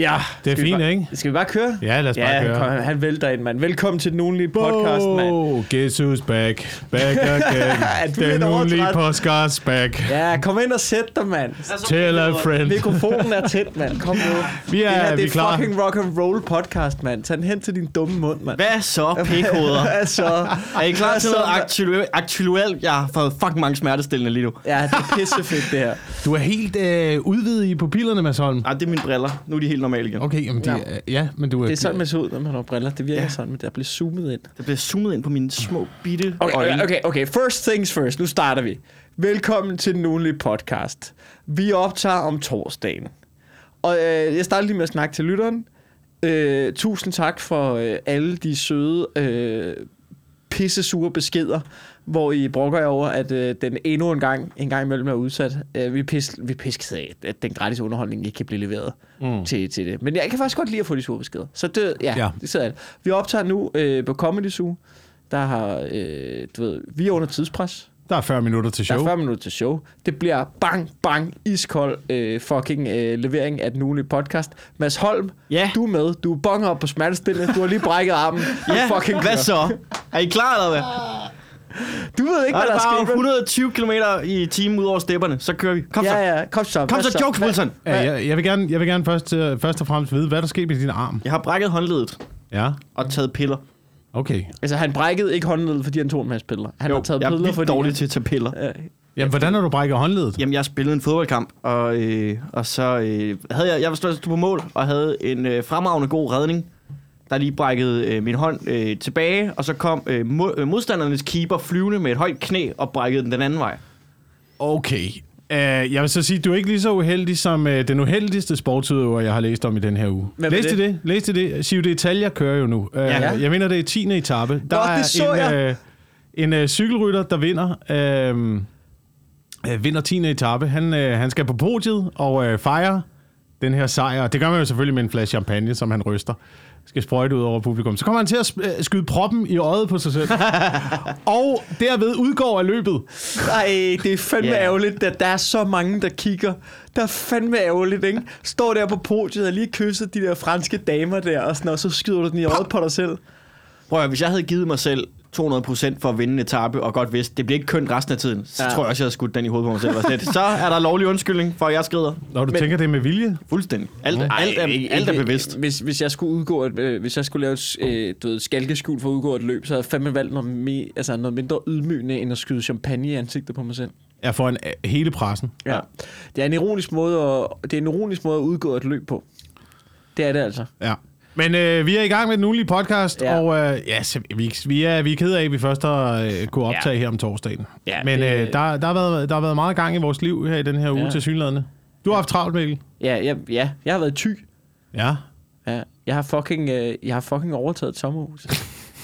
Ja, Det er fint, bare, ikke? Skal vi bare køre? Ja, lad os bare ja, køre. Kom, han vælter ind, mand. Velkommen til den ugenlige podcast, mand. Oh, guess who's back? Back Er again. Den ugenlige podcast back. Ja, kom ind og sæt dig, mand. Tell a friend. Mikrofonen er tæt, mand. Kom nu. Vi er- det her, vi det er klar. fucking rock and roll podcast, mand. Tag den hen til din dumme mund, mand. Hvad så, pikhoveder? altså, Er I klar Hvad til så, noget aktuelt? aktuelt? Jeg har fået fucking mange smertestillende lige nu. Ja, det er pissefedt, det her. Du er helt øh, udvidet i pupillerne, Mads Holm. Ah, det er mine briller. Nu er de helt normale igen. Okay, jamen det, ja. ja, men du er... Det er sådan, man ser ud, når man har briller. Det virker Ja. sådan, men der bliver zoomet ind. Det bliver zoomet ind på mine små bitte Okay, øjne. okay, okay, okay. First things first. Nu starter vi. Velkommen til den ugenlige podcast. Vi optager om torsdagen. Og øh, jeg starter lige med at snakke til lytteren. Øh, tusind tak for øh, alle de søde, øh, pissesure beskeder, hvor I brokker jer over, at øh, den endnu en gang, en gang imellem er udsat. Øh, vi pis, vi er pisket af, at den gratis underholdning ikke kan blive leveret mm. til, til det. Men jeg kan faktisk godt lide at få de sure beskeder. Så det, ja, Ja. det sidder alt. Vi optager nu øh, på Comedy Zoo. Der har, øh, du ved, vi er under tidspres. Der er 40 minutter til Der show. er 40 minutter til show. Det bliver bang, bang, iskold øh, fucking øh, levering af den ugenlige podcast. Mads Holm, Ja. du er med. Du er bonger op på smertestillende. Du har lige brækket armen. Ja, fucking hvad kører. så? Er I klar, eller hvad? Du ved ikke, hvad der der er er sket. bare vel? 120 km i timen ud over stepperne. Så kører vi. Kom så. Ja, ja. Kom så. Kom Hvad så, jokes, Wilson. Ja, jeg, jeg vil gerne, jeg vil gerne først, øh, først og fremmest vide, hvad der skete med din arm. Jeg har brækket håndledet Ja, og taget piller. okay. Altså, han brækkede ikke håndledet, fordi han tog en masse piller. Han har taget jeg er piller, fordi... dårlig til at tage piller. Ja, Jamen, hvordan har du brækket håndledet? Jamen, jeg spillede en fodboldkamp, og, øh, og så øh, havde jeg, jeg var stået på mål, og havde en øh, fremragende god redning, der lige brækkede øh, min hånd øh, tilbage, og så kom øh, mod, øh, modstandernes keeper flyvende med et højt knæ og brækkede den den anden vej. Okay. Uh, jeg vil så sige, du er ikke lige så uheldig som uh, den uheldigste sportsudøver, jeg har læst om i den her uge. Er Læste det? det? Læste det? Giro d'Italia kører jo nu. Uh, Ja. Jeg mener, det er 10. etape. Der Nå, er det så en, jeg. uh, en uh, cykelrytter, der vinder. Uh, uh, vinder 10. etape. Han, uh, han skal på podiet og uh, fejre den her sejr. Det gør man jo selvfølgelig med en flaske champagne, som han ryster. Skal sprøjte ud over publikum. Så kommer han til at øh, skyde proppen i øjet på sig selv. og derved udgår af løbet. Ej, det er fandme yeah. ærgerligt, at der er så mange, der kigger. Der er fandme ærgerligt, ikke? Står der på podiet og lige kysset de der franske damer der, og, sådan, og så skyder du den i øjet på dig selv. Prøv at, hvis jeg havde givet mig selv 200% for at vinde en etape, og godt vidste, det bliver ikke kønt resten af tiden, så Ja. ja. tror jeg også, jeg havde skudt den i hovedet på mig selv. sådan. Så er der lovlig undskyldning for, at jeg skrider. Når du Men- tænker det med vilje. Fuldstændig. Alt, Ej, alt, er, ikke- alt er bevidst. Hvis, hvis jeg skulle udgå et, øh, hvis jeg skulle lave et øh, du ved, skalkeskjul for at udgå et løb, så havde jeg fandme valgt noget, me, altså noget mindre ydmygende, end at skyde champagne i ansigtet på mig selv. er foran øh, hele pressen. Ja. Det er en ironisk måde at, det er en ironisk måde at udgå et løb på. Det er det altså. Ja. Men øh, vi er i gang med den ugenlige podcast, Ja. og øh, ja, så vi, vi, er, vi er ked af, at vi først har øh, kunne optage ja. her om torsdagen. Ja, Men det- øh, der, der, har været, der har været meget gang i vores liv her i den her uge Ja. ja. til synlædende. Du har haft travlt, Mikkel. Ja, ja, ja, jeg har været ty. Ja. Ja, jeg har fucking, øh, jeg har fucking overtaget et sommerhus.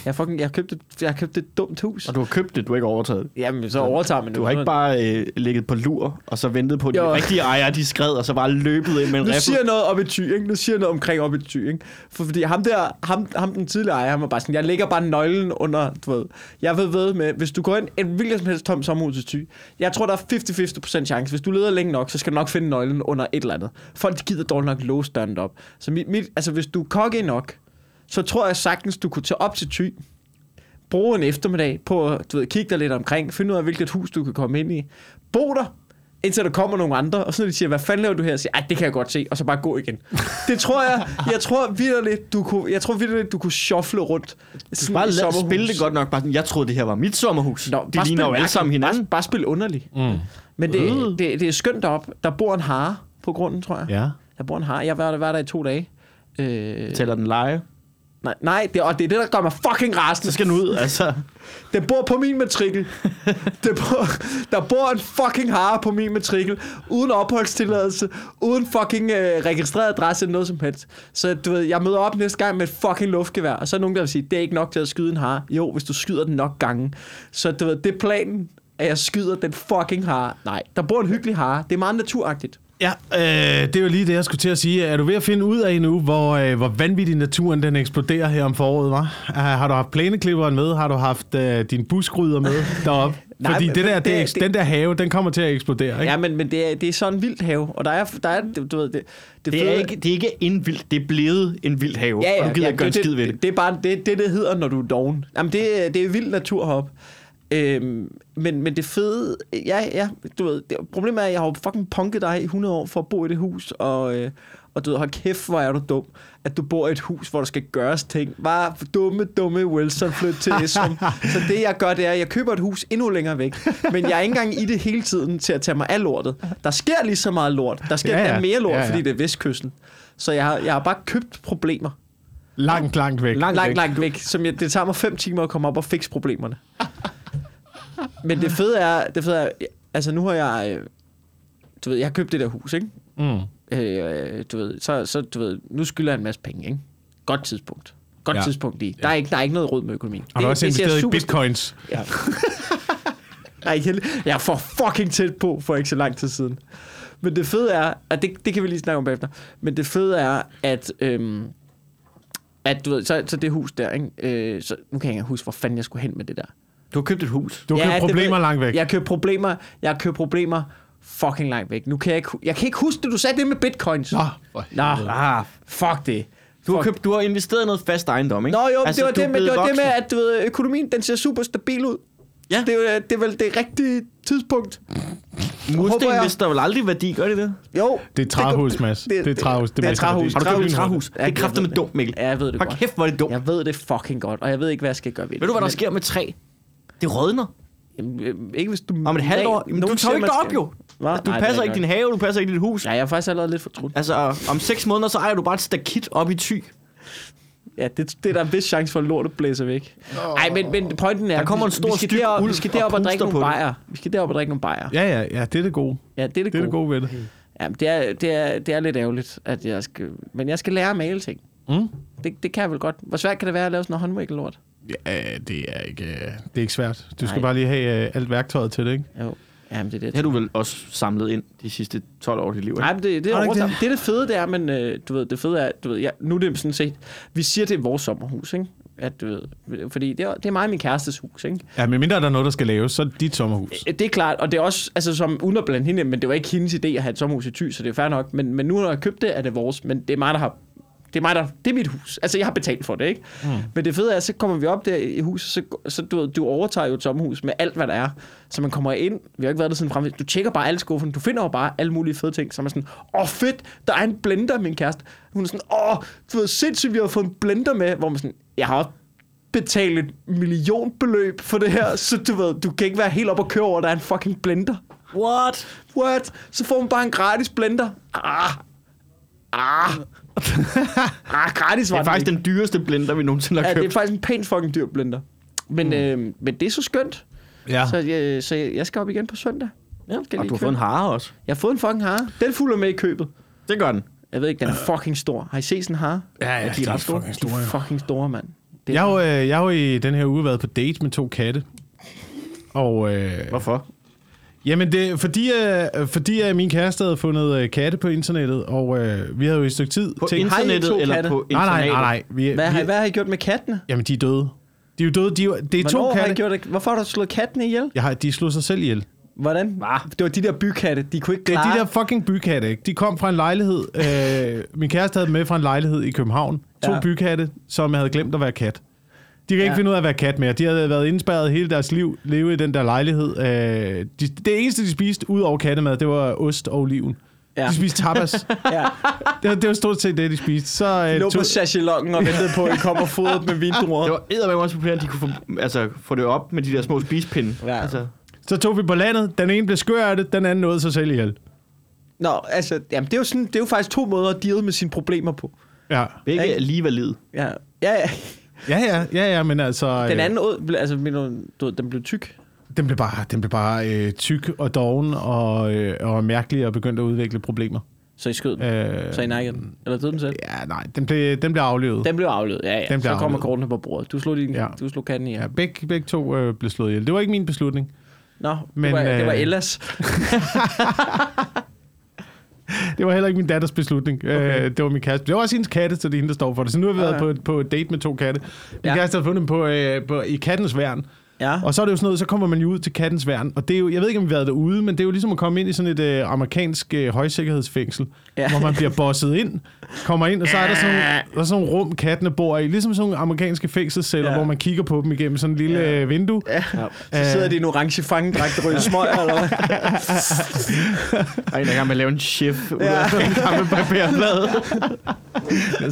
Jeg har, fucking, jeg har, købt, et, jeg har købt et dumt hus. Og du har købt det, du har ikke overtaget det. Jamen, så overtager man det. Du har ikke bare øh, ligget på lur, og så ventet på, at de Jo. rigtige ejere, de skred, og så bare løbet ind med en Nu siger noget om et ty, ikke? Nu siger noget omkring op et ty, ikke? For, fordi ham der, ham, ham den tidligere ejer, han var bare sådan, jeg lægger bare nøglen under, du ved. Jeg ved ved med, hvis du går ind en hvilken som helst tom sommerhus i ty, jeg tror, der er 50-50% chance. Hvis du leder længe nok, så skal du nok finde nøglen under et eller andet. Folk de gider dårligt nok låse døren op. Så mit, mit, altså, hvis du er nok, så tror jeg sagtens, du kunne tage op til ty, bruge en eftermiddag på at du ved, kigge dig lidt omkring, finde ud af, hvilket hus du kan komme ind i. Bo der, indtil der kommer nogle andre, og så når de siger, hvad fanden laver du her? Og siger, det kan jeg godt se, og så bare gå igen. Det tror jeg, jeg tror vidderligt, du kunne, jeg tror vidderligt, du kunne shuffle rundt. Du bare lade, spille det godt nok. Bare sådan, jeg troede, det her var mit sommerhus. Nå, de ligner jo alle sammen hinanden. Bare, bare spil underlig. Mm. Men det, Øh. det, det, er skønt deroppe. Der bor en hare på grunden, tror jeg. Ja. Der bor en hare. Jeg været der, været der i to dage. Øh, Tæller den leje. Nej, nej det, og det er det, der gør mig fucking rasende. Så skal den ud, altså. Den bor på min matrikel. der, bor, der bor en fucking hare på min matrikel, uden opholdstilladelse, uden fucking øh, registreret adresse eller noget som helst. Så du ved, jeg møder op næste gang med et fucking luftgevær, og så er nogen, der vil sige, det er ikke nok til at skyde en hare. Jo, hvis du skyder den nok gange. Så du ved, det er planen, at jeg skyder den fucking hare. Nej, der bor en hyggelig hare. Det er meget naturagtigt. Ja, øh, det er jo lige det, jeg skulle til at sige. Er du ved at finde ud af nu, hvor, øh, hvor vanvittig naturen den eksploderer her om foråret, var? Uh, har du haft plæneklipperen med? Har du haft øh, din busgryder med deroppe? Nej, Fordi men det der, det- det, det- den der have, den kommer til at eksplodere, ikke? Ja, men, men det, er, det er sådan en vild have, og der er, der er du ved, det, det, Det er, fede- ikke, det er ikke en vild, det er blevet en vild have. Ja, ja, og du gider ja, ikke gøre en det, skid ved det, det. det, er bare det, det, det hedder, når du er doven. Jamen, det, er- det er vild natur heroppe. Øhm, men, men det fede... Ja, ja, du ved, det, problemet er, at jeg har jo fucking punket dig i 100 år for at bo i det hus, og, øh, og du ved, hold kæft, hvor er du dum, at du bor i et hus, hvor der skal gøres ting. Bare dumme, dumme Wilson flytte til Esrum. Så det, jeg gør, det er, at jeg køber et hus endnu længere væk, men jeg er ikke engang i det hele tiden til at tage mig af lortet. Der sker lige så meget lort. Der sker Ja, ja, mere lort, Ja, ja, fordi det er vestkysten. Så jeg har, jeg har bare købt problemer. Langt, langt væk. Langt langt, væk. langt væk. Som jeg, det tager mig fem timer at komme op og fikse problemerne. Men det fede er, det fede er, altså nu har jeg, øh, du ved, jeg har købt det der hus, ikke? Mm. Øh, du ved, så, så du ved, nu skylder jeg en masse penge, ikke? Godt tidspunkt. Godt Ja. tidspunkt lige. Der er, ikke, der er ikke noget råd med økonomien. Har du også ser investeret i bitcoins? Ja. Nej, jeg, jeg er for fucking tæt på for ikke så lang tid siden. Men det fede er, at det, det kan vi lige snakke om bagefter, men det fede er, at, øhm, at du ved, så, så det hus der, ikke? Øh, så, nu kan jeg ikke huske, hvor fanden jeg skulle hen med det der. Du har købt et hus. Du har købt det problemer ved- langt væk. Jeg køber problemer, jeg køber problemer fucking langt væk. Nu kan jeg ikke, jeg kan ikke huske det, du sagde det med bitcoins. Nå, Nå, Ah, fuck det. du, har Fuck. købt, du har investeret i noget fast ejendom, ikke? Nå jo, altså, det var, er det, med, det var det med, at du ved, økonomien den ser super stabil ud. Ja. Det, er, jo- det er vel det rigtige tidspunkt. Mursten mister vel aldrig værdi, gør det det? Jo. Det er træhus, Mads. Det er træhus. Det er et mister træhus. Har du købt et Træhus. Det er kraftigt jeg med dumt, Mikkel. Ja, jeg ved det Hold godt. kæft, hvor er det dumt. Jeg ved det fucking godt, og jeg ved ikke, hvad jeg skal gøre ved det. Ved du, hvad der sker med træ? Det rådner. Jamen, øh, ikke hvis du... Om et halvt år. Jamen, du tager jo ikke derop, jo. Hva? Du Nej, passer er ikke din have, du passer ikke dit hus. Ja, jeg er faktisk allerede lidt fortrudt. Altså, om seks måneder, så ejer du bare et stakit op i ty. Ja, det, det er der en vis chance for, at lortet blæser væk. Nej, men, men pointen er... Der kommer en vi- stor vi skal styk derop, Vi skal og derop og, drikke puster nogle bajer. Vi skal derop og drikke nogle bajer. Ja, ja, ja, det er det gode. Ja, det er det Det er det gode. ved det. Ja, det er, det, er, det er lidt ærgerligt, at jeg skal... Men jeg skal lære at male ting. Mm. Det, det kan jeg vel godt. Hvor svært kan det være at lave sådan noget håndviklet Ja, det er ikke, øh, det er ikke svært. Du skal Nej. bare lige have øh, alt værktøjet til det, ikke? Jo. Jamen, det er det. Det har du vel også samlet ind de sidste 12 år af dit liv, ikke? Nej, men det, det, er ikke det? det er det fede, det er, men øh, du ved, det fede er, du ved, ja, nu er det sådan set, vi siger, det er vores sommerhus, ikke? At, du ved, fordi det er, det er mig og min kærestes hus, ikke? Ja, men mindre der er noget, der skal laves, så er det dit sommerhus. Det er klart, og det er også, altså som blande hende, men det var ikke hendes idé at have et sommerhus i Thy, så det er fair nok. Men, men nu når jeg købt det, er det vores, men det er mig, der har det er mig, der, det er mit hus. Altså, jeg har betalt for det, ikke? Mm. Men det fede er, så kommer vi op der i huset, så, så du, du overtager jo et sommerhus med alt, hvad der er. Så man kommer ind, vi har ikke været der siden frem. Du tjekker bare alle skuffen, du finder jo bare alle mulige fede ting. Så er man sådan, åh fedt, der er en blender, min kæreste. Hun er sådan, åh, du ved, sindssygt, vi har fået en blender med. Hvor man sådan, jeg har også betalt et millionbeløb for det her, så du ved, du kan ikke være helt op og køre over, at der er en fucking blender. What? What? Så får man bare en gratis blender. Ah. Ah. Ah, gratis var Det er faktisk den den dyreste blender, vi nogensinde ikke. har Ja, det er købt. faktisk en pænt fucking dyr blender. Men, mm. øh, men det er så skønt. Ja. Så, jeg, så jeg, skal op igen på søndag. Ja, Skal og du har købe. fået en hare også. Jeg har fået en fucking hare. Den fulder med i købet. Det gør den. Jeg ved ikke, den er fucking stor. Har I set sådan en hare? Ja, ja, de er ret store. fucking De store, er jo. fucking store, mand. Det Jeg har, jo, øh, jeg har jo i den her uge været på date med to katte. Og øh, Hvorfor? Jamen, det fordi, øh, fordi øh, min kæreste havde fundet øh, katte på internettet, og øh, vi havde jo i et stykke tid På tænkt... Har internettet eller katte? på Nej, nej, nej, nej. Vi, hvad, har, vi, hvad har I gjort med kattene? Jamen, de er døde. De er jo døde. De, er det er to Hvornår har I katte. gjort det? Hvorfor har du slået kattene ihjel? Jeg har, de slog sig selv ihjel. Hvordan? Det var de der bykatte. De kunne ikke Det er klare... de der fucking bykatte, ikke? De kom fra en lejlighed. Øh, min kæreste havde med fra en lejlighed i København. To Ja. ja. bykatte, som havde glemt at være kat. De kan ikke Ja. finde ud af at være kat mere. De havde været indspærret hele deres liv, leve i den der lejlighed. Øh, de, det eneste, de spiste, ud over kattemad, det var ost og oliven. Ja. De spiste tapas. Ja. det, var, det var stort set det, de spiste. Så, øh, lå på tog, sachelongen og ventede på, at I kom og fodret med vindruer. Det var eddermame også populært, at de kunne få, altså, få det op med de der små spisepinde. Ja. Altså, så tog vi på landet. Den ene blev skør af det, den anden nåede sig selv ihjel. Nå, altså, jamen, det er, jo sådan, det er jo faktisk to måder at deal med sine problemer på. Ja. begge Ikke? er lige valide. Ja, ja, ja. Ja, ja, ja, ja, men altså... Den øh, anden, ud, ble- altså, du, den blev tyk. Den blev bare, den blev bare øh, tyk og doven og, øh, og mærkelig og begyndte at udvikle problemer. Så I skød den. Øh, Så I nakkede den. Eller døde den selv. Ja, nej, den blev, den blev aflevet. Den blev aflevet, ja, ja. Den så kommer kortene på bordet. Du slog, din, ja. Du slog katten i Ja, begge, begge to øh, blev slået ihjel. Det var ikke min beslutning. Nå, Men, det, var, det var øh, Ellas. det var heller ikke min datters beslutning. Okay. Øh, det var min kæreste. Det var også hendes katte, så det er hende, der står for det. Så nu har vi været ja. på, på date med to katte. Min ja. kæreste har fundet dem på, øh, på, i kattens værn. Ja. Og så er det jo sådan noget, så kommer man jo ud til kattens værn. Og det er jo, jeg ved ikke, om vi har været derude, men det er jo ligesom at komme ind i sådan et øh, amerikansk øh, højsikkerhedsfængsel, Ja. ja. hvor man bliver bosset ind, kommer ind, og så er der sådan, der er sådan nogle rum, kattene bor i. Ligesom sådan nogle amerikanske fængselsceller, Ja. ja. hvor man kigger på dem igennem sådan en lille Ja. ja. vindue. Ja. Så sidder de i en orange fangedragt og smøg, eller hvad? En, der er med at lave en chef ud Ja. af en gammel papirblad.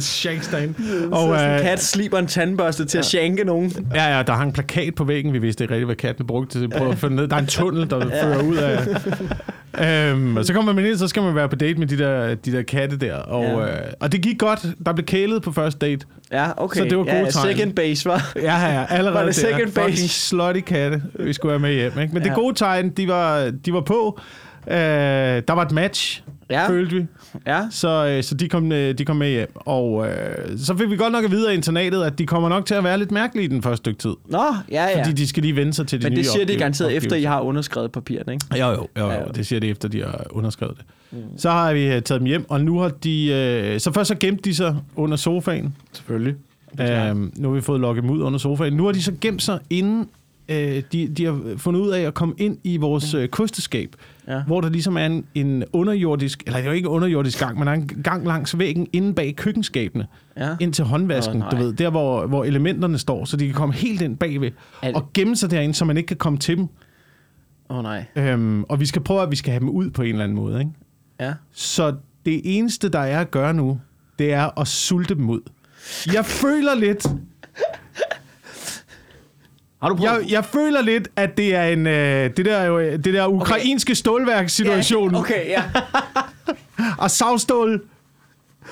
Shankstein. Og, Og, så sådan en øh, kat sliber en tandbørste til at shanke nogen. Ja, ja, der hang en plakat på væggen. Vi vidste ikke rigtigt, hvad kattene brugte til. Prøv at få den ned. Der er en tunnel, der ja. fører ud af... Øhm, og så kommer man ind, så skal man være på date med de der, de der katte der. Og, Ja. ja. øh, og det gik godt. Der blev kælet på første date. Ja, okay. Så det var ja, gode tegn. second base, var. Ja, ja, allerede Var det der. second base? Fucking slutty katte, vi skulle have med hjem. Ikke? Men ja. Ja. det gode tegn, de var, de var på. Øh, der var et match, Ja. følte vi. Ja. Så, øh, så de, kom, øh, de kom med hjem. Og øh, så fik vi godt nok at vide af internatet, at de kommer nok til at være lidt mærkelige den første stykke tid. Nå, ja, ja. Fordi de skal lige vende sig til de Men nye det siger de garanteret efter, I har underskrevet papirerne, ikke? Jo, jo, jo, Ja, jo. jo. Det siger de efter, de har underskrevet det. Mm. Så har vi øh, taget dem hjem, og nu har de... Øh, så først så gemte de sig under sofaen. Selvfølgelig. Øhm, nu har vi fået lukket dem ud under sofaen. Nu har de så gemt sig inden... Øh, de, de har fundet ud af at komme ind i vores øh, kosteskab, Ja. hvor der ligesom er en, en underjordisk, eller det er jo ikke en underjordisk gang, men der er en gang langs væggen inde bag køkkenskabene, Ja. ind til håndvasken, Åh, du ved, der hvor, hvor elementerne står, så de kan komme helt ind bagved, det- og gemme sig derinde, så man ikke kan komme til dem. Åh, oh, nej. Øhm, og vi skal prøve, at vi skal have dem ud på en eller anden måde, ikke? Ja. Så det eneste, der er at gøre nu, det er at sulte dem ud. Jeg føler lidt, Har du prøvet? jeg, jeg føler lidt, at det er en øh, det der jo, det der ukrainske stålværkssituation Ja, okay, ja. og savstål.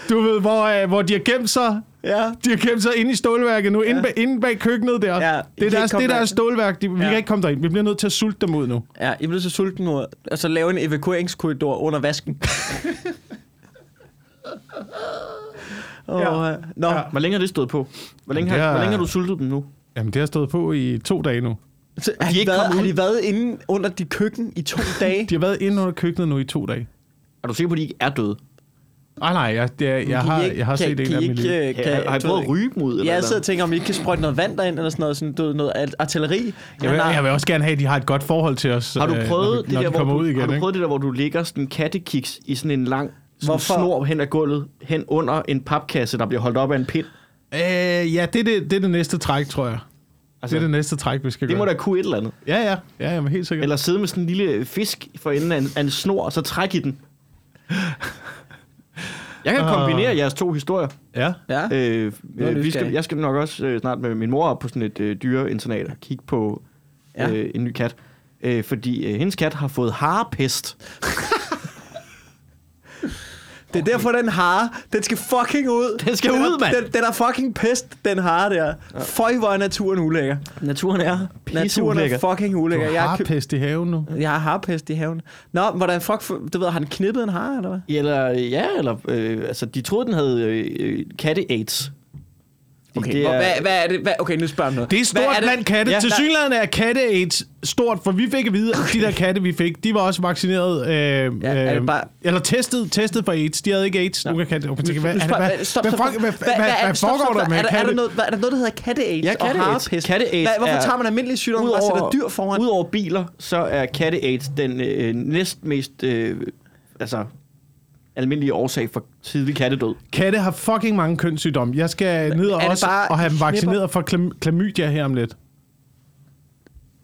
Du ved, hvor, øh, hvor de har gemt sig. ja. De har gemt sig inde i stålværket nu, ja. inde, bag, inde bag køkkenet der. Ja, I det er deres, det er deres stålværk. De, vi Ja. kan ikke komme derind. Vi bliver nødt til at sulte dem ud nu. Ja, I bliver så sulten nu. Og så lave en evakueringskorridor under vasken. Åh, Ja. ja. Nå, Ja. ja. Hvor længe har det stået på? Hvor længe, har, er- hvor længe har du sultet dem nu? Jamen, det har stået på i to dage nu. Så, har, de de ikke været, har ud? de været inde under dit køkken i to dage? De har været inde under køkkenet nu i to dage. Er du sikker på, at de ikke er døde? Ah, nej, jeg, det, jeg, I har, ikke- jeg har kan- set kan en I af dem i ikke, livet. øh, kan- har I du prøvet at ryge dem ud? Eller Ja, jeg sidder og tænker, om I ikke kan sprøjte noget vand derind, eller sådan noget, sådan, du noget artilleri. Jeg vil, nej. jeg vil også gerne have, at de har et godt forhold til os, Har du øh, prøvet, når, det når der, de kommer hvor ud du, igen. har du ikke? prøvet det der, hvor du lægger sådan en kattekiks i sådan en lang sådan Hvorfor? snor hen ad gulvet, hen under en papkasse, der bliver holdt op af en pind? Øh, ja, det er det, det er det næste træk, tror jeg. Altså, det er det næste træk, vi skal Det gøre. må da kunne et eller andet. Ja, ja. Ja, jamen, helt sikkert. Eller sidde med sådan en lille fisk for enden af en, af en snor, og så trække i den. Jeg kan Ah. kombinere jeres to historier. Ja. Ja. Øh, øh, vi skal, jeg skal nok også øh, snart med min mor op på sådan et øh, dyreinternat og kigge på Ja. øh, en ny kat. Øh, fordi øh, hendes kat har fået harpest. Det er derfor, den hare, den skal fucking ud. Den skal den ud, mand. Den, den er fucking pest, den hare der. Føj, hvor er naturen ulækker. Naturen er Naturen er fucking Du ulækker. Jeg har har, pest i haven nu. jeg har harpest i haven. Nå, hvordan fuck, du ved, har den knippet en hare, eller hvad? Eller, ja, eller, øh, altså, de troede, den havde øh, øh, katte-aids. Okay, det er- hvad, hvad er det? Hvad, okay, nu spørger jeg noget. Det er stort hvad er blandt katte. Ja, til synligheden er katte-AIDS stort, for vi fik at vide, at de der katte, vi fik, de var også vaccineret. Øh, Ja, er det øh, bare- Eller testet, testet for AIDS. De havde ikke AIDS. Nu kan katte... Okay, tænke, hvad, er spørger- hvad, stop, hvad, stop, hvad, hvad, hvad, er- hvad stop, foregår der med er, der, er, der katte? noget, hvad, er der noget, der hedder katte-aids Ja, og katte-aids. harpest? Katte-aids Hvad, hvorfor er- tager man almindelige sygdomme og sætter dyr foran? Udover biler, så er katte-aids den øh, næstmest øh, altså, almindelige årsag for tidlig kattedød. Katte har fucking mange kønssygdomme. Jeg skal ned og, også, og have dem vaccineret for klam- klamydia her om lidt.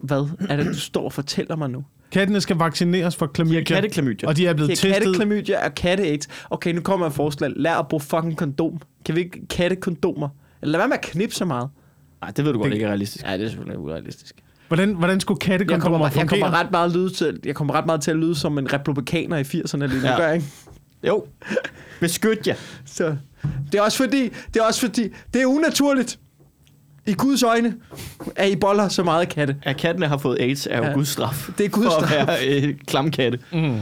Hvad er det, du står og fortæller mig nu? Kattene skal vaccineres for klamydia. Katteklamydia. Og de er blevet Det er testet. katteklamydia og katte-aids. Okay, nu kommer jeg et forslag. Lær at bruge fucking kondom. Kan vi ikke kattekondomer? Eller lad være med at knippe så meget. Nej, det ved du godt Det- ikke er realistisk. Ja, det er selvfølgelig urealistisk. Hvordan, hvordan skulle Jeg kommer, kattekondomer jeg fungere? kommer ret meget lyde til, jeg kommer ret meget til at lyde som en republikaner i 80'erne lige nu, Ja. gør jeg ikke? Jo. Beskyt jer. Så det er også fordi, det er også fordi, det er unaturligt. I Guds øjne er I boller så meget katte. At kattene har fået aids er jo Ja. Guds straf. Det er Guds for straf. at være øh, klamkatte. Mm.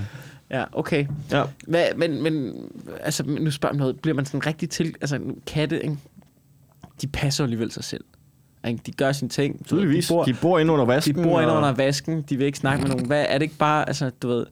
Ja, okay. Ja. Hvad, men, men, altså, nu spørger jeg noget. Bliver man sådan rigtig til... Altså, katte, ikke? de passer jo alligevel sig selv. Ikke? De gør sine ting. Tydeligvis. De bor, De bor inde under vasken. de bor inde og- under vasken. De vil ikke snakke med nogen. Hvad, er det ikke bare... Altså, du ved...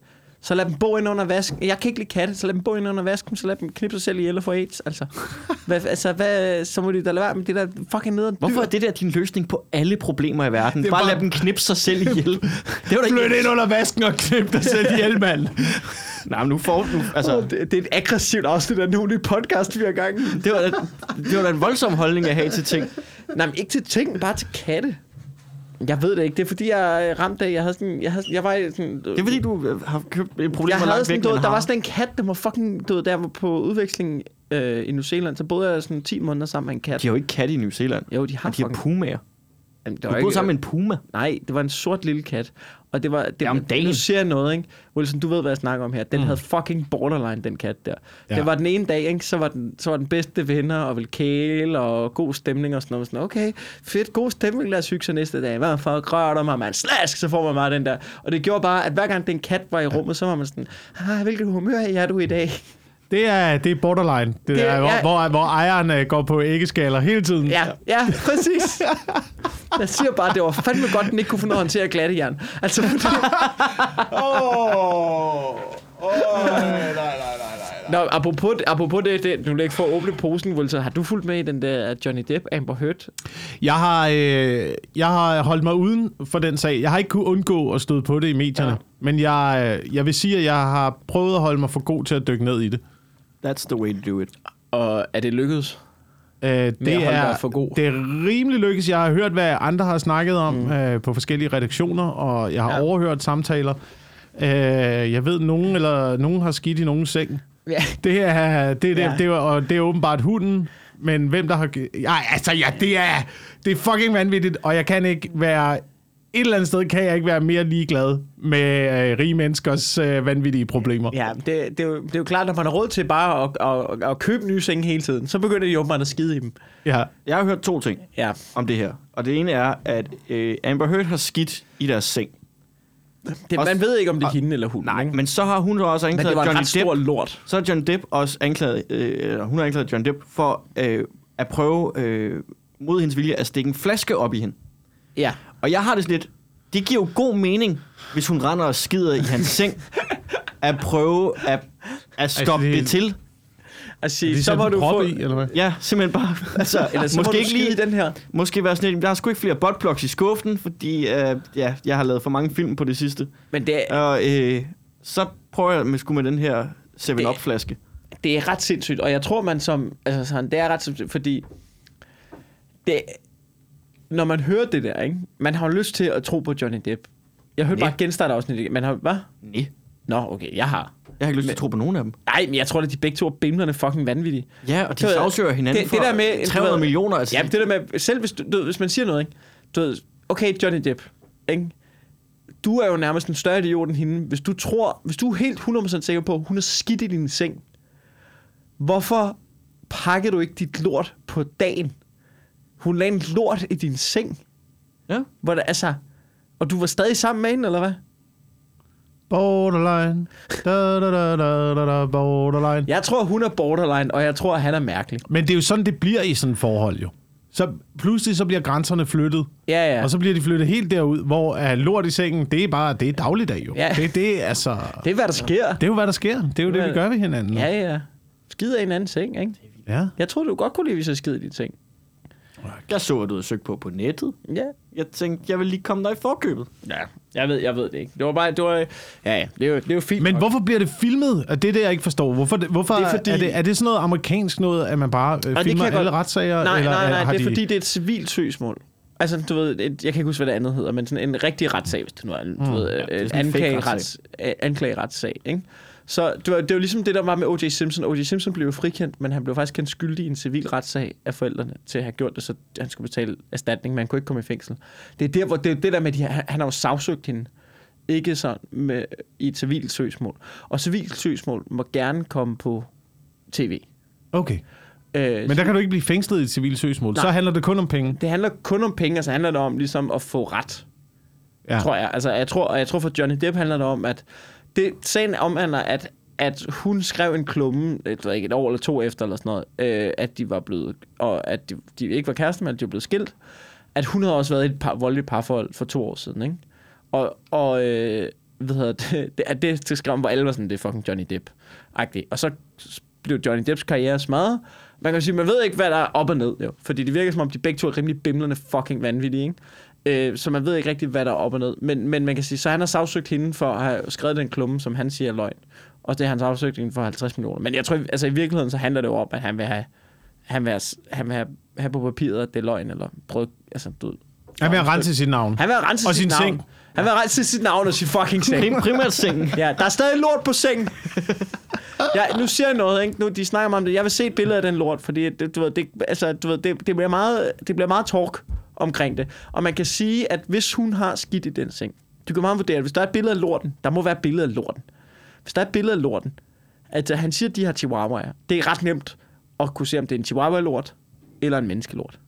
Så lad dem bo ind under vasken. Jeg kan ikke lide katte, så lad dem bo ind under vasken, så lad dem knippe sig selv ihjel og få AIDS. Altså, hvad, altså hvad, så må de da lade være med det der fucking nederen Hvorfor er det der din løsning på alle problemer i verden? Det er Bare, bare- lad dem knipse sig selv ihjel. Det var da Flyt ikke... ind under vasken og knip dig selv ihjel, mand. Nej, men nu får du... Altså, Altså, det, det, er et aggressivt afsnit af nu i podcast, vi har gang. i. det var, da, det var da en voldsom holdning at have til ting. Nej, men ikke til ting, bare til katte. Jeg ved det ikke. Det er fordi, jeg er ramt af, jeg havde sådan, jeg, havde, jeg var sådan, Det er fordi, du øh, har købt et problem, jeg havde sådan, væk du, der har. var sådan en kat, der var fucking, du ved, der var på udveksling øh, i New Zealand, så boede jeg sådan 10 måneder sammen med en kat. De har jo ikke katte i New Zealand. Jo, de har Men de har fucking- pumaer. Jamen, det Du har boet sammen med en puma. Nej, det var en sort lille kat. Og det var... Det, Ja, om dagen. Nu siger jeg noget, ikke? Wilson, du ved, hvad jeg snakker om her. Den mm. havde fucking borderline, den kat der. Ja. Ja. Det var den ene dag, ikke? Så var den, så var den bedste venner og vil kæle og god stemning og sådan noget. Sådan, okay, fedt, god stemning, lad os hygge sig næste dag. Hvad for rører mig, man? Slask, så får man bare den der. Og det gjorde bare, at hver gang den kat var i rummet, så var man sådan, ah, hvilket humør er du i dag? Det er, det er borderline. Det, Det det er- hvor, ja. hvor, hvor ejeren øh, går på æggeskaler hele tiden. Ja, ja, præcis. Jeg siger bare, det var fandme godt, den ikke kunne ud af at håndtere glatte jern. Altså, fordi... Åh, åh, nej, nej, nej, nej. Nå, apropos, apropos det, det, nu vil jeg ikke få åbne posen, Wilson. Har du fulgt med i den der Johnny Depp Amber Heard? Jeg har, øh, jeg har holdt mig uden for den sag. Jeg har ikke kunnet undgå at støde på det i medierne. Ja. Ja. Men jeg, øh, jeg vil sige, at jeg har prøvet at holde mig for god til at dykke ned i det. That's the way to do it. Og er det lykkedes? Øh, det, er, for god. det er rimelig lykkes. Jeg har hørt, hvad andre har snakket om mm. øh, på forskellige redaktioner, og jeg har ja. overhørt samtaler. Øh, jeg ved, nogen eller nogen har skidt i nogen seng. Ja. Det er, det, er, det, Ja. det, er, og det er åbenbart hunden, men hvem der har... Ja, altså, ja, det er, det er fucking vanvittigt, og jeg kan ikke være... Et eller andet sted kan jeg ikke være mere ligeglad med øh, rige menneskers øh, vanvittige problemer. Ja, det, det, er jo, det er jo klart, når man har råd til bare at, at, at købe nye senge hele tiden, så begynder de åbenbart at skide i dem. Ja. Jeg har hørt to ting Ja. om det her. Og det ene er, at øh, Amber Heard har skidt i deres seng. Det, Også- man ved ikke, om det er og- hende eller hunden. Nej, ikke? men så har hun jo også men anklaget det var en Johnny ret Depp. stor lort. Så har John Depp også anklaget, øh, eller hun har anklaget John Depp for øh, at prøve øh, mod hendes vilje at stikke en flaske op i hende. Ja. Og jeg har det sådan lidt, det giver jo god mening, hvis hun render og skider i hans seng, at prøve at, at stoppe det- det til. Altså, De så må du få... i, eller hvad? Ja, simpelthen bare, altså, Eller så måske må du ikke lige, den her. måske være sådan lidt, der er sgu ikke flere buttplugs i skuffen, fordi øh, ja, jeg har lavet for mange film på det sidste. Men det, er- Og øh, så prøver jeg med, sgu med den her 7-Up-flaske. det er ret sindssygt, og jeg tror, man som... Altså, sådan, det er ret sindssygt, fordi... Det, når man hører det der, ikke? Man har jo lyst til at tro på Johnny Depp. Jeg hørte Ja. bare genstart afsnit. Man har... Hvad? Nej, Nå, okay, jeg har. jeg har ikke lyst til at tro på nogen af dem. Nej, men jeg tror, at de begge to er bimlerne fucking vanvittige. Ja, og de sagsøger hinanden det- for det der med- du 300 ved- millioner. Altså, Ja, det der med, selv hvis, du, hvis man siger noget, ikke? Du ved, okay, Johnny Depp, ikke? Du er jo nærmest en større idiot end hende. Hvis du tror, hvis du er helt 100% sikker på, at hun er skidt i din seng, hvorfor pakker du ikke dit lort på dagen? Hun lagde en lort i din seng. Ja. Hvor det, altså, og du var stadig sammen med hende, eller hvad? Borderline. Da, da, da, da, da, da, borderline. Jeg tror, hun er borderline, og jeg tror, at han er mærkelig. Men det er jo sådan, det bliver i sådan et forhold jo. Så pludselig så bliver grænserne flyttet, Ja, ja. og så bliver de flyttet helt derud, hvor uh, lort i sengen, det er bare, det er dagligdag jo. Ja. Det, det, er altså, Det er, hvad der sker. det er jo, hvad der sker. Det er jo det, vi gør ved hinanden. nu. Ja, ja. Skider i en anden seng, ikke? ja. Jeg troede, du godt kunne lide, hvis jeg skide i din seng. Jeg så, at du havde søgt på på nettet. Ja. Jeg tænkte, jeg vil lige komme dig i forkøbet. Ja, jeg ved, jeg ved det ikke. Det var bare, det var, ja, ja, det er jo, det er jo fint. Men nok. hvorfor bliver det filmet? Er det det, jeg ikke forstår? Hvorfor, hvorfor Det er er, fordi- er, det, er det sådan noget amerikansk noget, at man bare øh, filmer alle godt- retssager? Nej, eller, nej, nej, har det er de... fordi, det er et civilt søgsmål. Altså, du ved, et, jeg kan ikke huske, hvad det andet hedder, men sådan en rigtig retssag, hvis det nu er, du Mm. ved, Ja, er øh, en fake anklagerets, øh, anklagerretssag, ikke? Så det var, det var ligesom det, der var med O.J. Simpson. O.J. Simpson blev jo frikendt, men han blev faktisk kendt skyldig i en civil retssag af forældrene til at have gjort det, så han skulle betale erstatning, men han kunne ikke komme i fængsel. Det er der, hvor det, det der med, at de, han, har jo sagsøgt hende, ikke sådan med, i et civilt søgsmål. Og civilt søgsmål må gerne komme på tv. Okay. Øh, Men der kan du ikke blive fængslet i et civilt søgsmål. Nej. Så handler det kun om penge. det handler kun om penge, altså handler det om ligesom at få ret, Ja. tror jeg. Altså, jeg tror, og jeg tror for Johnny Depp handler det om, at det, sagen omhandler, at, at hun skrev en klumme, et, ikke, et år eller to efter, eller sådan noget, øh, at de var blevet, og at de, de ikke var kærester, men at de var blevet skilt. At hun havde også været i et par, voldeligt parforhold for to år siden, ikke? Og, og, øh, hvad hedder det, det, at det, det skrev, hvor alle var sådan, det er fucking Johnny Depp. -agtigt. Og så blev Johnny Depps karriere smadret. Man kan sige, man ved ikke, hvad der er op og ned, jo. Fordi det virker som om, de begge to er rimelig bimlerne fucking vanvittige, ikke? Øh, så man ved ikke rigtig, hvad der er op og ned. Men, men man kan sige, så han har sagsøgt hende for at have skrevet den klumme, som han siger er løgn. Og det har han sagsøgt hende for 50 millioner. Men jeg tror, altså i virkeligheden, så handler det jo om, at han vil have, han vil have, han vil have, have på papiret, at det er løgn, eller brød, altså, du, Han vil have renset sit navn. han vil have renset Og sit sin navn. seng. Han vil have renset sit navn og sin fucking seng. Prim, primært sengen. Ja, der er stadig lort på sengen. Ja, nu siger jeg noget, ikke? Nu, de snakker om det. Jeg vil se et billede af den lort, fordi det, du ved, det, altså, du ved, det, det, bliver meget, det bliver meget talk omkring det. Og man kan sige, at hvis hun har skidt i den seng, du kan meget vurdere, at hvis der er et billede af lorten, der må være et billede af lorten. Hvis der er et billede af lorten, at øh, han siger, at de har chihuahuaer, det er ret nemt at kunne se, om det er en chihuahua-lort eller en menneskelort.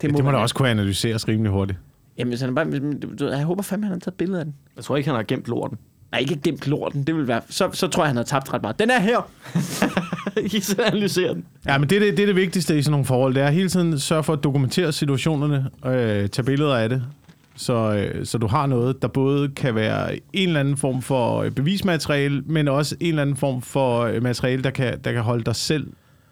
Det må da også kunne analyseres rimelig hurtigt. Jamen, hvis han bare, hvis, du ved, jeg håber fandme, han har taget et billede af den. Jeg tror ikke, han har gemt lorten. Nej, ikke gemt lorten. Det vil være, så, så tror jeg, han har tabt ret meget. Den er her. I så analyserer den. Ja, men det, er det, det er det vigtigste i sådan nogle forhold. Det er hele tiden sørge for at dokumentere situationerne, øh, tage billeder af det, så, øh, så du har noget, der både kan være en eller anden form for øh, bevismateriale, men også en eller anden form for øh, materiale, der kan, der kan holde dig selv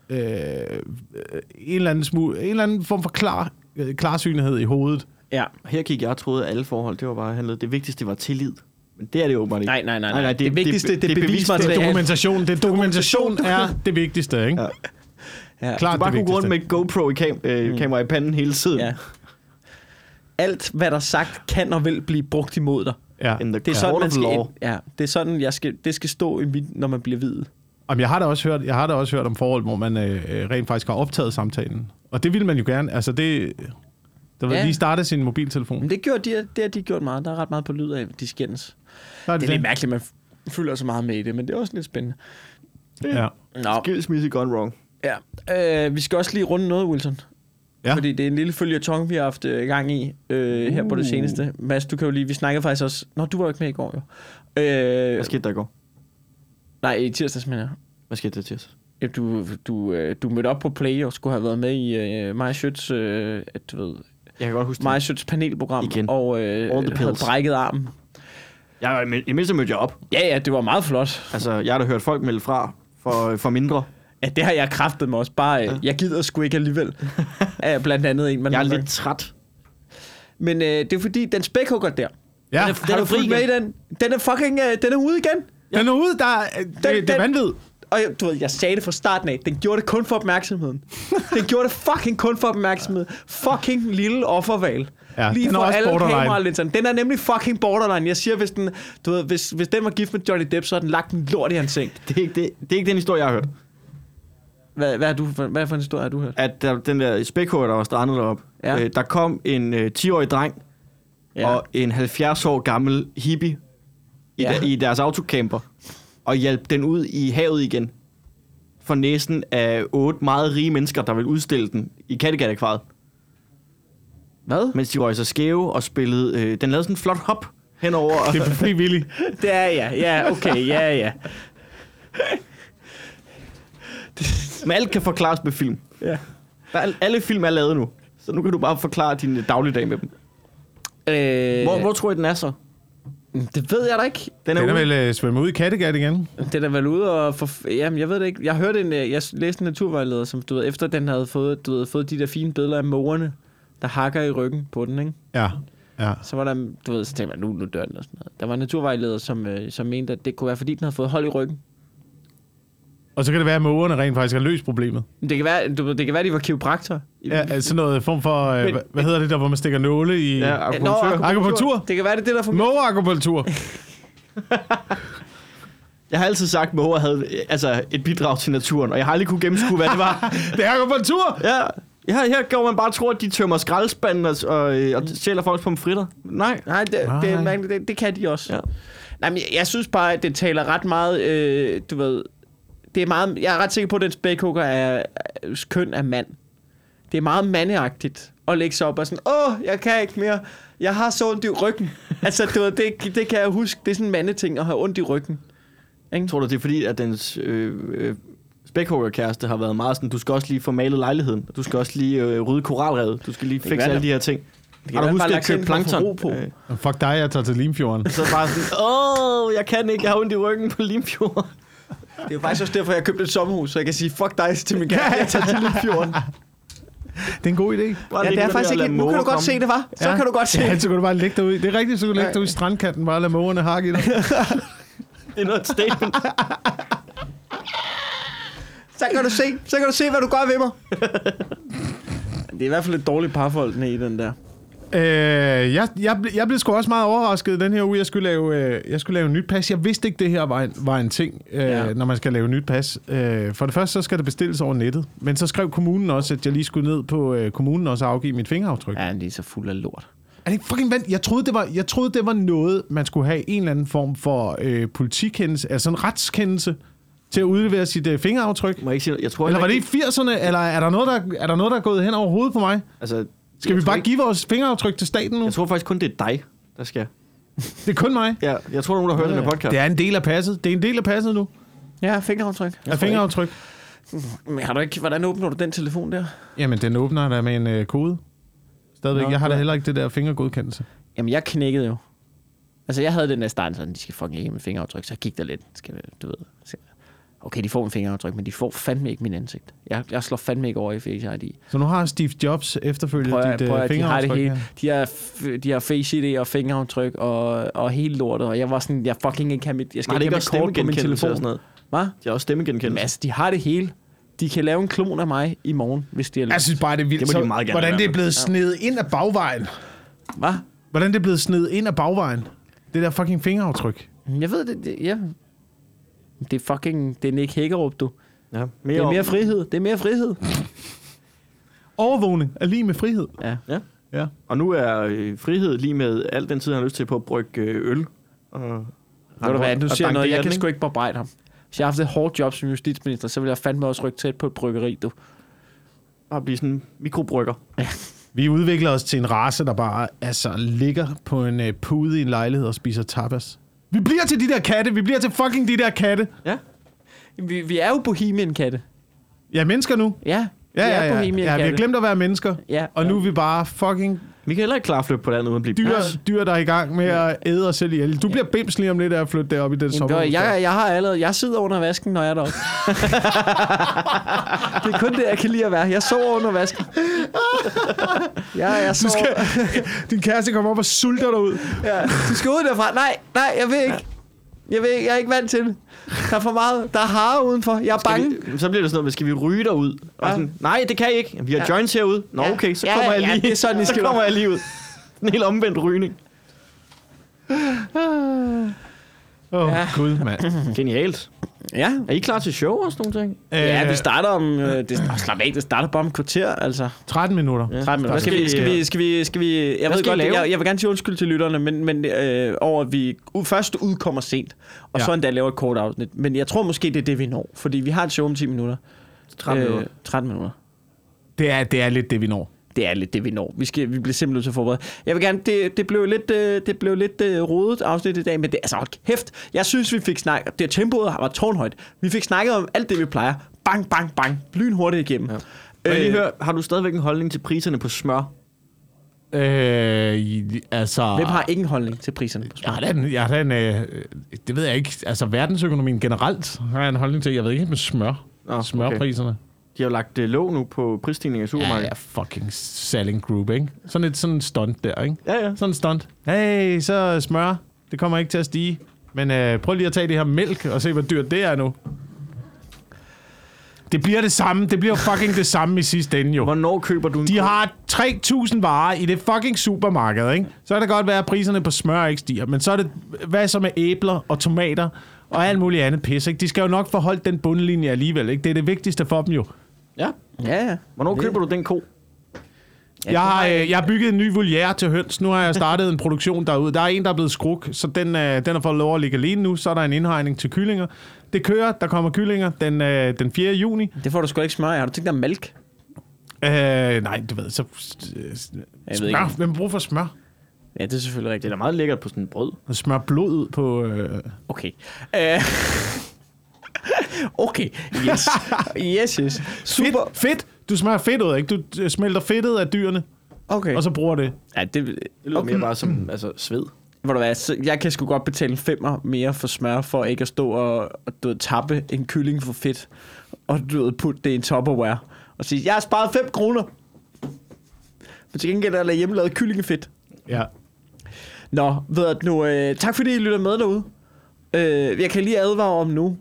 øh, øh, en, eller anden smule, en eller anden form for klar, øh, klarsynlighed i hovedet. Ja. Her gik jeg og troede, at alle forhold, det var bare handlet. Det vigtigste var tillid. Men det er det åbenbart ikke. Nej, nej, nej. nej. det, det vigtigste, det, det, det Det er bevismateriale. dokumentation. Det dokumentation er det vigtigste, ikke? Ja. Ja. Klart Du bare det kunne gå rundt med GoPro i kam- øh, kamera i panden hele tiden. ja. Alt, hvad der er sagt, kan og vil blive brugt imod dig. Ja. Det er sådan, man skal, law. ja, det er sådan, jeg skal, det skal stå, i mit, når man bliver videt. Jamen, jeg har da også hørt, jeg har da også hørt om forhold, hvor man øh, øh, rent faktisk har optaget samtalen. Og det vil man jo gerne. Altså, det... Der vil Ja. lige starte sin mobiltelefon. Men det, gjorde de, det har de gjort meget. Der er ret meget på lyd af, de skændes. Er Det er lidt mærkeligt, man f- følger så meget med i det, men det er også lidt spændende. Ja. Nå, Skilsmisse gone wrong. ja. Øh, vi skal også lige runde noget, Wilson. Ja. Fordi det er en lille følgetong, vi har haft øh, gang i øh, her på det Uh. seneste. Mads, du kan jo lige... Vi snakkede faktisk også... Nå, du var jo ikke med i går, jo. Øh, Hvad skete der i går? nej, i tirsdags, mener jeg. Hvad skete der til os? Ja, du, du, øh, du mødte op på Play og skulle have været med i øh, Maja Schøtz, øh, at du ved, Jeg kan godt huske. Schøtz panelprogram, Igen. og øh, All the havde pills. brækket armen. Jeg, I mindste mødte jeg op. Ja, ja, det var meget flot. Altså, jeg har da hørt folk melde fra for, for mindre. Ja, det har jeg kraftet mig også. Bare, øh, jeg gider sgu ikke alligevel. Af blandt andet en, man Jeg er lidt træt. Men øh, det er fordi, den spækhugger der. Ja, Den er- Har du fri fulgt med i den? Den er fucking, øh, den er ude igen. den er ude, der er, det, det er den- vanvid. Og jeg, du ved, jeg sagde det fra starten af. Den gjorde det kun for opmærksomheden. Den gjorde det fucking kun for opmærksomhed. Fucking lille offerval. Ja, Lige for alle borderline. kameralinserne. Den er nemlig fucking borderline. Jeg siger, hvis den, du ved, hvis, hvis den var gift med Johnny Depp, så har den lagt en lort i hans seng. Det er, ikke, det, det er ikke den historie, jeg har hørt. Hvad, hvad, er du, for- hvad for en historie har du hørt? At der, den der spækhugger, der var strandet deroppe, Ja. øh, der kom en øh, 10-årig dreng ja. og en 70 år gammel hippie i, ja. der, i deres autocamper og hjalp den ud i havet igen for næsen af otte meget rige mennesker, der vil udstille den i Kattegat-akvariet, Hvad? mens de røg sig skæve og spillede... Øh, den lavede sådan en flot hop henover. Det er frivilligt. Det er ja. Ja, okay. Ja, ja. Men alt kan forklares med film. ja. Der er, alle film er lavet nu, så nu kan du bare forklare din dagligdag med dem. Øh, Hvor, hvor tror I, den er så? Det ved jeg da ikke. Den er, Den er ude. vel øh, svømme ud i Kattegat igen? Den er vel ude og... For, jamen, jeg ved det ikke. Jeg hørte en... øh, Jeg læste en naturvejleder, som du ved, efter den havde fået, du ved, fået de der fine billeder af mågerne, der hakker i ryggen på den, ikke? Ja. Ja. Så var der, du ved, så tænkte man, nu, nu dør den og sådan noget. Der var en naturvejleder, som, øh, som mente, at det kunne være, fordi den havde fået hold i ryggen. Og så kan det være, at mågerne rent faktisk har løst problemet. Det kan være, du ved, det kan være, de var kiropraktor. Ja, altså sådan noget form for, øh, Men- hvad, hvad hedder det der, hvor man stikker nåle i... Ja, Ja, akupunktur. Akupunktur? Det kan være, det er det, der fungerer. Mågeakupunktur. Jeg har altid sagt, at måger havde altså, et bidrag til naturen, og jeg har aldrig kunne gennemskue, hvad det var. det er akupunktur! Ja, her, her går man bare tro, at de tømmer skraldespanden og, og, øh, og stjæler folks pomfritter. Nej. Nej, det, det, Nej. er mærkeligt. det, det kan de også. Ja. Nej, men jeg, jeg synes bare, at det taler ret meget, øh, du ved, det er meget, jeg er ret sikker på, at den spækhugger er, er køn af mand. Det er meget mandeagtigt at lægge sig op og sådan, åh, jeg kan ikke mere, jeg har så ondt i ryggen. altså, du ved, det, det kan jeg huske, det er sådan en mandeting at have ondt i ryggen. Ikke? Tror du, det er fordi, at dens øh, øh, spækhuggerkæreste har været meget sådan, du skal også lige få malet lejligheden, du skal også lige øh, rydde koralrevet, du skal lige fikse alle det- de her ting. Har du husket at købe plankton? På. Øh, Fuck dig, jeg tager til Limfjorden. så bare sådan, åh, jeg kan ikke, jeg har ondt i ryggen på Limfjord. Det er jo faktisk også derfor, jeg købte et sommerhus, så jeg kan sige, fuck dig til min kæreste, jeg tager til Limfjorden. Det er en god idé. Bare Ja, det ligge er faktisk ikke... Nu kan du godt komme. se det, var. Så kan du godt se Ja, det. så kan du bare lægge dig ud. Det er rigtigt, så kan du lægge dig ud i strandkanten, bare lade mågerne hakke i dig. Det er noget et statement. Så kan du se, så kan du se, hvad du gør ved mig. Det er i hvert fald et dårligt parforhold, den i den der. Øh, jeg, jeg, jeg blev sgu også meget overrasket den her uge. Jeg skulle lave, øh, jeg skulle lave nyt pas. Jeg vidste ikke, det her var en, var en ting, øh, Ja. når man skal lave nyt pas. Øh, for det første, så skal det bestilles over nettet. Men så skrev kommunen også, at jeg lige skulle ned på øh, kommunen og så afgive mit fingeraftryk. Ja. Ja, de er så fuld af lort. Er det ikke fucking vent? Jeg troede, det var, jeg troede, det var noget, man skulle have en eller anden form for øh, politikendelse, altså en retskendelse, til at udlevere sit øh, fingeraftryk. Må jeg ikke sige? Jeg tror Eller var det i 80'erne, eller er der noget, der, er der, noget, der er gået hen over hovedet på mig? Altså, Skal jeg vi bare ikke, give vores fingeraftryk til staten nu? Jeg tror faktisk kun, det er dig, der skal. Det er kun mig. Ja, jeg tror, nogen der har hørt den her podcast. Det er en del af passet. Det er en del af passet nu. Ja, fingeraftryk. Af fingeraftryk. Men har du ikke, hvordan åbner du den telefon der? Jamen, den åbner der med en øh, kode. Stadigvæk. Nå, jeg har da ja. heller ikke det der fingergodkendelse. Jamen, jeg knækkede jo. Altså, jeg havde den der start sådan, de skal fucking ikke mit fingeraftryk, så gik der lidt, skal, du ved. Så, okay, de får en fingeraftryk, men de får fandme ikke min ansigt. Jeg, jeg slår fandme ikke over i Face ID. Så nu har Steve Jobs efterfølget Prøv at, dit prøv øh, de har det fingeraftryk. hele. her. De har, de har Face ID og fingeraftryk og, og hele lortet, og jeg var sådan, jeg fucking ikke have mit, jeg skal det ikke have mit kort på min stemmegenkendelse og telefon. sådan noget? Hvad? De har også stemmegenkendelse. Jamen, altså, de har det hele. De kan lave en klon af mig i morgen, hvis de har Jeg lyst. synes bare, det er vildt. Det må de Så, meget gerne hvordan det er blevet snedet ind af bagvejen. Hvad? Hvordan det er blevet snedet ind af bagvejen. Det der fucking fingeraftryk. Jeg ved det, det ja. Det er fucking, det er Nick Hækkerup, du. Ja, Det mere, er om- mere frihed. Det er mere frihed. Overvågning er lige med frihed. Ja. Ja. Ja. Og nu er øh, frihed lige med al den tid, han har lyst til på at brygge øh, øl. Og, Ved du hvad, nu og siger noget. det Jeg kan ikke? sgu ikke bebrejde ham. Hvis jeg har haft et hårdt job som justitsminister, så vil jeg fandme også rykke tæt på et bryggeri, du. Bare blive sådan en mikrobrygger. Vi udvikler os til en race, der bare altså, ligger på en øh, pude i en lejlighed og spiser tapas. Vi bliver til de der katte. Vi bliver til fucking de der katte. Ja. Vi, vi er jo bohemian-katte. Ja, mennesker nu. Ja, Ja, ja, ja. ja vi har glemt at være mennesker. Ja, Og ja. nu er vi bare fucking Vi kan heller ikke klare at flytte på landet uden at blive dyr, bims. dyr der er i gang med at æde os selv ihjel. Du bliver bims lige om lidt af at flytte derop i den sommer. jeg, jeg, jeg har allerede, jeg sidder under vasken, når jeg er deroppe. det er kun det, jeg kan lide at være. Jeg sover under vasken. Ja, jeg Du sover. skal, din kæreste kommer op og sulter dig ud. Ja, du skal ud derfra. Nej, nej, jeg vil ikke. Jeg ikke. Jeg er ikke vant til det. Der er for meget. Der er hare udenfor. Jeg er Skal bange. vi, så bliver det sådan noget, med, skal vi ryge derud? Og Ja. sådan, Nej, det kan I ikke. Vi har Ja. joints herude. Nå, Ja. okay, så Ja, kommer jeg ja, lige. det er sådan, I så skal kommer være. jeg lige ud. En helt omvendt rygning. Åh, oh, Ja. ja. gud, mand. Genialt. Ja. Er I klar til show og sådan nogle ting? Ja, Øh, vi starter om... Øh, det, oh, slap af, det starter bare om et kvarter, altså. 13 minutter. Ja. 13 minutter. Skal vi, skal vi, skal vi, skal vi, jeg ved skal godt, lave? jeg, jeg vil gerne sige undskyld til lytterne, men, men øh, over at vi u- først udkommer sent, og Ja. så endda laver et kort afsnit. Men jeg tror måske, det er det, vi når, fordi vi har et show om 10 minutter. 13 øh, minutter. 13 minutter. Det er, det er lidt det, vi når. Det er lidt det, vi når. Vi, skal, vi bliver simpelthen nødt til at forberede. Jeg vil gerne, det, det blev lidt, øh, det blev lidt øh, rodet afsnit i dag, men det, altså, hold kæft. Jeg synes, vi fik snakket, det tempoet var tårnhøjt. Vi fik snakket om alt det, vi plejer. Bang, bang, bang. Lynhurtigt igennem. Ja. Må jeg lige Øh, høre, har du stadigvæk en holdning til priserne på smør? Øh, altså... Hvem har ikke en holdning til priserne på smør? Jeg har da en, jeg har da en øh, det ved jeg ikke, altså verdensøkonomien generelt har jeg en holdning til, jeg ved ikke med smør, Nå, smørpriserne. De har jo lagt øh, låg nu på prisstigninger i Ja, supermarkedet. ja, fucking selling group, ikke? Sådan et sådan et stunt der, ikke? Ja, ja. Sådan et stunt. Hey, så smør, det kommer ikke til at stige. Men øh, prøv lige at tage det her mælk og se, hvor dyrt det er nu. Det bliver det samme. Det bliver fucking det samme i sidste ende, jo. Hvornår køber du en De har 3.000 varer i det fucking supermarked, ikke? Så kan det godt være, at priserne på smør ikke stiger, men så er det, hvad så med æbler og tomater og alt muligt andet pis, ikke? De skal jo nok forholde den bundlinje alligevel, ikke? Det er det vigtigste for dem jo. Ja. Ja, ja. Hvornår Det- køber du den ko? Ja, Jeg det har, jeg øh, jeg har bygget en ny voliere til høns. Nu har jeg startet en produktion derude. Der er en, der er blevet skruk, så den, øh, den har fået lov at ligge alene nu. Så er der en indhegning til kyllinger. Det kører, der kommer kyllinger den, øh, den 4. juni. Det får du sgu ikke smør. Har du tænkt dig mælk? Øh, nej, du ved, så... Øh, ved smør. ikke. Hvem bruger for smør? Ja, det er selvfølgelig Det rigtigt. er da meget lækkert på sådan en brød. Smør blod ud på... Øh, Okay. Uh, okay. Yes. Yes, yes. Super. Fedt, fedt. Du smører fedt ud, ikke? Du smelter fedtet af dyrene. Okay. og så bruger det. Ja, det, Det lyder okay. mere bare som altså, sved. Hvor du hvad, så jeg kan sgu godt betale en femmer mere for smør, for ikke at stå og, og du ved, tappe en kylling for fedt, og du ved, putte det i en Tupperware, og sige, jeg har sparet 5 kroner. Men til gengæld er der hjemmelavet kyllingefedt. Ja. Nå, ved du nu, øh, tak fordi I lytter med derude. Øh, jeg kan lige advare om nu,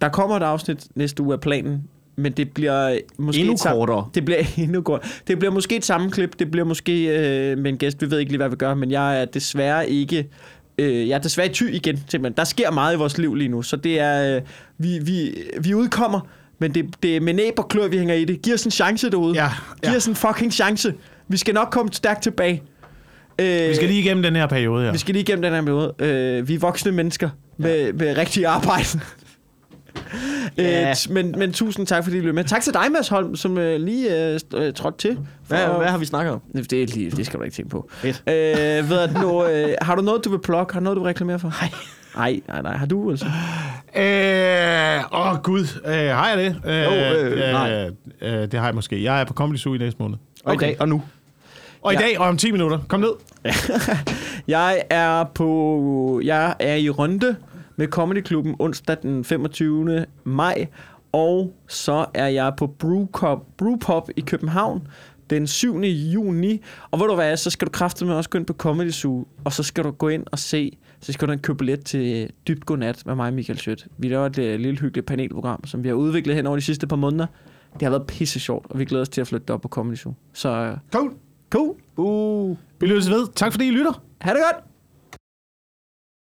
der kommer et afsnit næste uge af planen, men det bliver måske Endnu kortere. Det bliver endnu kortere. Det bliver måske et sammenklip, det bliver måske øh, med en gæst, vi ved ikke lige, hvad vi gør, men jeg er desværre ikke... Øh, jeg er desværre ty igen, simpelthen. Der sker meget i vores liv lige nu, så det er... Øh, vi, vi, vi udkommer, men det, det er med næb og klør, vi hænger i det. Giv os en chance derude. Ja, Giv ja. os en fucking chance. Vi skal nok komme stærkt tilbage. Øh, Vi skal lige igennem den her periode her. vi skal lige igennem den her periode. Øh, vi er voksne mennesker med, med rigtig arbejde. Ja. Øh, men, men tusind tak, fordi I lyttede med. Tak til dig, Mads Holm, som øh, lige øh, øh, trådte til. Hvad, hvad har vi snakket om? Det, er lige, det skal du ikke tænke på. Fedt. Øh, ved du, nu, øh, har du noget, du vil plukke? Har du noget, du vil reklamere for? Nej. Nej, nej, nej. Har du altså? Øh, åh, gud. Øh, har jeg det? Øh, Jo, øh, nej. øh, øh, det har jeg måske. Jeg er på Comedy Zoo i næste måned. Okay, og nu? Og i Ja. dag, og om 10 minutter. Kom ned. Jeg er på jeg er i Runde med Comedy Klubben onsdag den 25. maj, og så er jeg på Brewpop, Brewpop i København den 7. juni. Og ved du hvad, så skal du kraftedeme også gå ind på Comedy Zoo, og så skal du gå ind og se, så skal du en købe billet til Dybt Godnat med mig og Michael Schødt. Vi laver et øh, lille hyggeligt panelprogram, som vi har udviklet hen over de sidste par måneder. Det har været pisse sjovt, og vi glæder os til at flytte op på Comedy Zoo. Så øh, Cool. cool. Uh. Vi lyttes ved. Tak fordi I lytter. Ha' det godt!